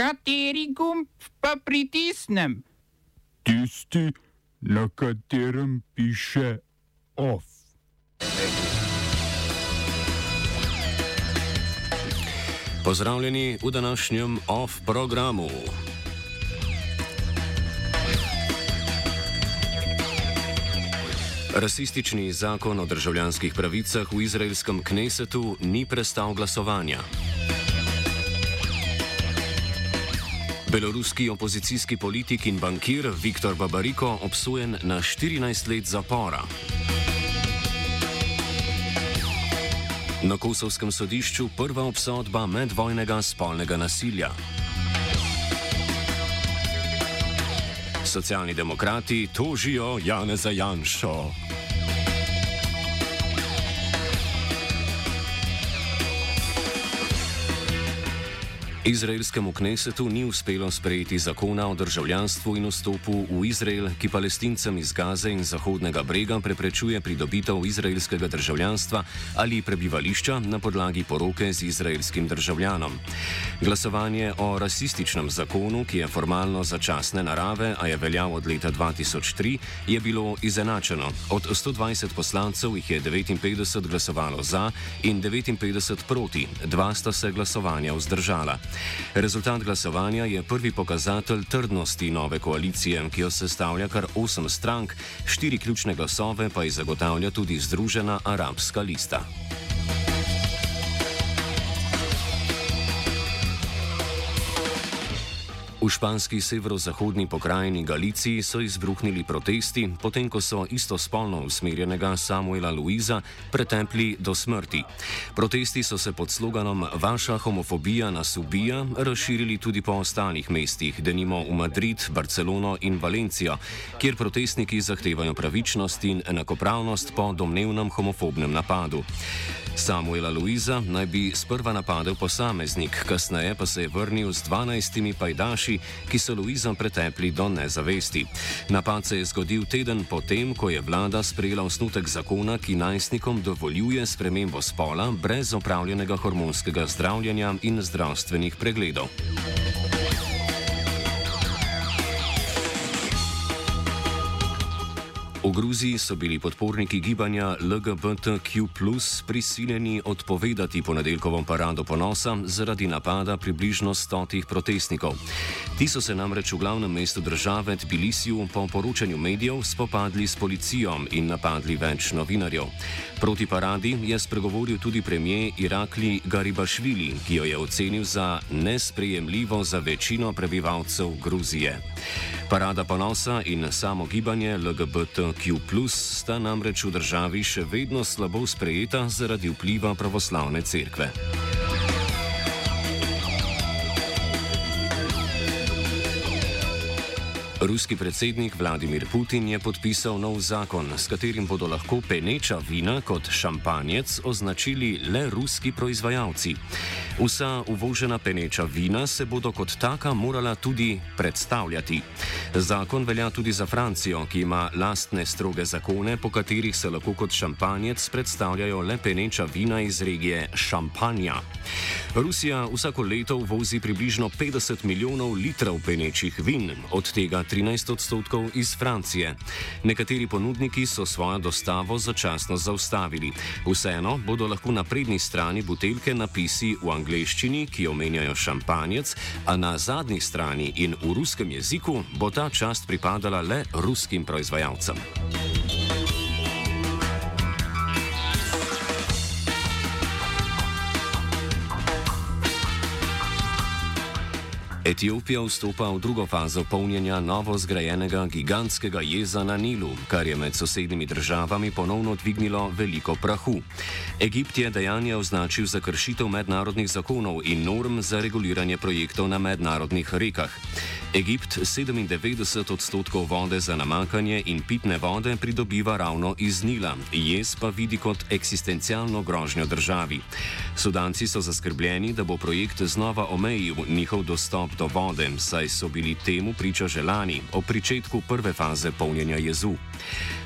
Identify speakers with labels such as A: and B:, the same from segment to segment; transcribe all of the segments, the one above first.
A: Kateri gumb pa pritisnem?
B: Tisti, na katerem piše OF.
C: Pozdravljeni v današnjem OF programu. Rasistični zakon o državljanskih pravicah v izraelskem knesetu ni prestal glasovanja. Beloruski opozicijski politik in bankir Viktor Babariko obsojen na 14 let zapora. Na Kosovskem sodišču prva obsodba medvojnega spolnega nasilja. Socialni demokrati tožijo Janeza Janšo. Izraelskemu knesetu ni uspelo sprejeti zakona o državljanstvu in vstopu v Izrael, ki palestincem iz Gaze in Zahodnega brega preprečuje pridobitev izraelskega državljanstva ali prebivališča na podlagi poroke z izraelskim državljanom. Glasovanje o rasističnem zakonu, ki je formalno začasne narave, a je veljal od leta 2003, je bilo izenačeno. Od 120 poslancev jih je 59 glasovalo za in 59 proti, dva sta se glasovanja vzdržala. Rezultat glasovanja je prvi pokazatelj trdnosti nove koalicije, ki jo sestavlja kar osem strank, štiri ključne glasove pa ji zagotavlja tudi Združena arabska lista. V španski severozahodni pokrajini Galiciji so izbruhnili protesti, potem ko so istospolno usmerjenega Samuela Luiza pretempli do smrti. Protesti so se pod sloganom Vaša homofobija nas ubija razširili tudi po ostalih mestih, denimo v Madrid, Barcelono in Valencijo, kjer protestniki zahtevajo pravičnost in enakopravnost po domnevnem homofobnem napadu. Samuela Luiza naj bi sprva napadel posameznik, kasneje pa se je vrnil z 12 pajdaši, ki so Luiza pretepli do nezavesti. Napad se je zgodil teden potem, ko je vlada sprejela osnutek zakona, ki najstnikom dovoljuje spremembo spola brez opravljenega hormonskega zdravljenja in zdravstvenih pregledov. V Gruziji so bili podporniki gibanja LGBTQ prisiljeni odpovedati ponedeljkovo parado ponosa zaradi napada približno stotih protestnikov. Ti so se namreč v glavnem mestu države Tbilisiju po poročanju medijev spopadli s policijo in napadli več novinarjev. Proti paradi je spregovoril tudi premijer Irakli Garibašvili, ki jo je ocenil za nesprejemljivo za večino prebivalcev Gruzije. Parada ponosa in samo gibanje LGBTQ sta namreč v državi še vedno slabo sprejeta zaradi vpliva pravoslavne cerkve. Ruski predsednik Vladimir Putin je podpisal nov zakon, s katerim bodo lahko peneča vina kot šampanjec označili le ruski proizvajalci. Vsa uvožena peneča vina se bodo kot taka morala tudi predstavljati. Zakon velja tudi za Francijo, ki ima lastne stroge zakone, po katerih se lahko kot šampanjec predstavljajo le peneča vina iz regije Šampanja. Rusija vsako leto uvozi približno 50 milijonov litrov penečih vin, od tega 13 odstotkov iz Francije. Nekateri ponudniki so svojo dostavo začasno zaustavili. Vseeno bodo lahko na prednji strani buteljke napisi v angleščini, ki omenjajo šampanjec, a na zadnji strani in v ruskem jeziku bo ta čast pripadala le ruskim proizvajalcem. Etiopija vstopa v drugo fazo polnjenja novo zgrajenega gigantskega jeza na Nilu, kar je med sosednjimi državami ponovno dvignilo veliko prahu. Egipt je dejanje označil za kršitev mednarodnih zakonov in norm za reguliranje projektov na mednarodnih rekah. Egipt 97 odstotkov vode za namakanje in pitne vode pridobiva ravno iz Nila, jez pa vidi kot eksistencialno grožnjo državi. Sudanci so zaskrbljeni, da bo projekt znova omejil njihov dostop do vode, saj so bili temu priča želani ob pričetku prve faze polnjenja jezu.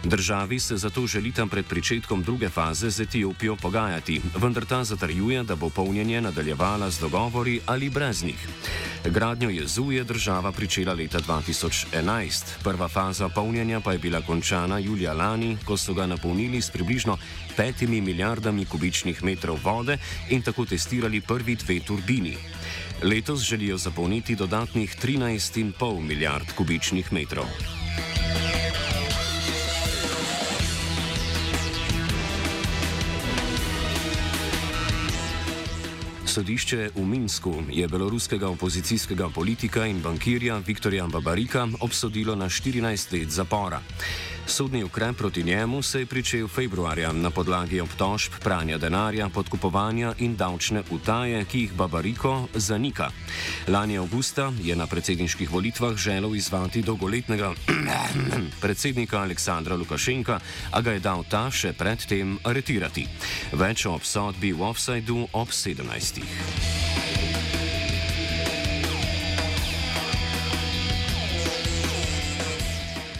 C: Državi se zato želita pred pričetkom druge faze z Etiopijo pogajati, vendar ta zatrjuje, da bo polnjenje nadaljevala z dogovori ali brez njih. Gradnjo jezu je država pričela leta 2011, prva faza polnjenja pa je bila končana julija lani, ko so ga napolnili s približno 5 milijardami kubičnih metrov vode in tako testirali prvi dve turbini. Letos želijo zapolniti dodatnih 13,5 milijard kubičnih metrov. Sodišče v Minsku je beloruskega opozicijskega politika in bankirja Viktorja Babarika obsodilo na 14 let zapora. Sodni ukrep proti njemu se je pričel februarja na podlagi obtožb pranja denarja, podkupovanja in davčne utaje, ki jih Babariko zanika. Lani avgusta je na predsedniških volitvah želel izvati dolgoletnega predsednika Aleksandra Lukašenka, a ga je dal ta še predtem aretirati. Več o obsodbi v offsajdu ob 17.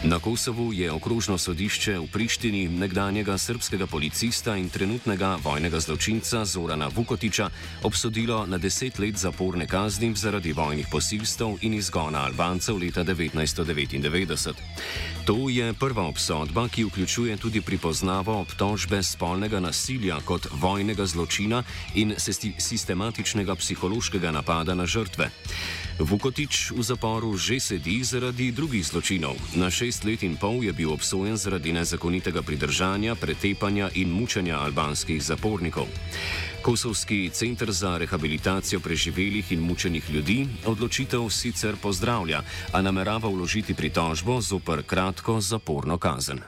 C: Na Kosovu je okrožno sodišče v Prištini nekdanjega srpskega policista in trenutnega vojnega zločinca Zorana Vukotiča obsodilo na deset let zaporne kazni zaradi vojnih posilstev in izgona Albancev leta 1999. To je prva obsodba, ki vključuje tudi pripoznavo obtožbe spolnega nasilja kot vojnega zločina in sistematičnega psihološkega napada na žrtve. Vukotič v zaporu že sedi zaradi drugih zločinov. Na šest let in pol je bil obsojen zaradi nezakonitega pridržanja, pretepanja in mučenja albanskih zapornikov. Kosovski centr za rehabilitacijo preživelih in mučenih ljudi odločitev sicer pozdravlja, a namerava vložiti pritožbo zoper kratko zaporno kazen.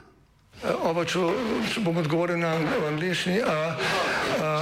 D: Oba, če bom odgovoril na angliški.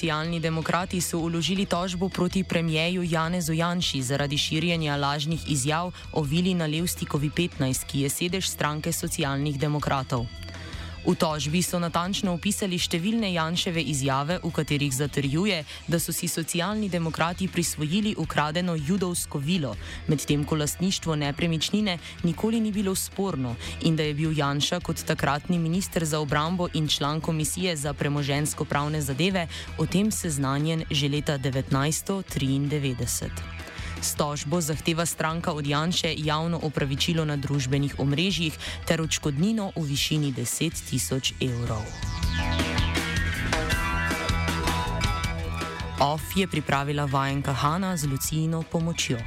E: Socialni demokrati so uložili tožbo proti premijeju Janezu Janši zaradi širjenja lažnih izjav o vili na Levstikovi 15, ki je sedež stranke socialnih demokratov. V tožbi so natančno opisali številne Janševe izjave, v katerih zatrjuje, da so si socialni demokrati prisvojili ukradeno judovsko vilo, medtem ko lastništvo nepremičnine nikoli ni bilo sporno in da je bil Janša kot takratni minister za obrambo in član komisije za premožensko pravne zadeve o tem seznanjen že leta 1993. S tožbo zahteva stranka od Janše javno opravičilo na družbenih omrežjih ter odškodnino v višini 10 tisoč evrov. OF je pripravila vajenka Hanna z Lucijino pomočjo.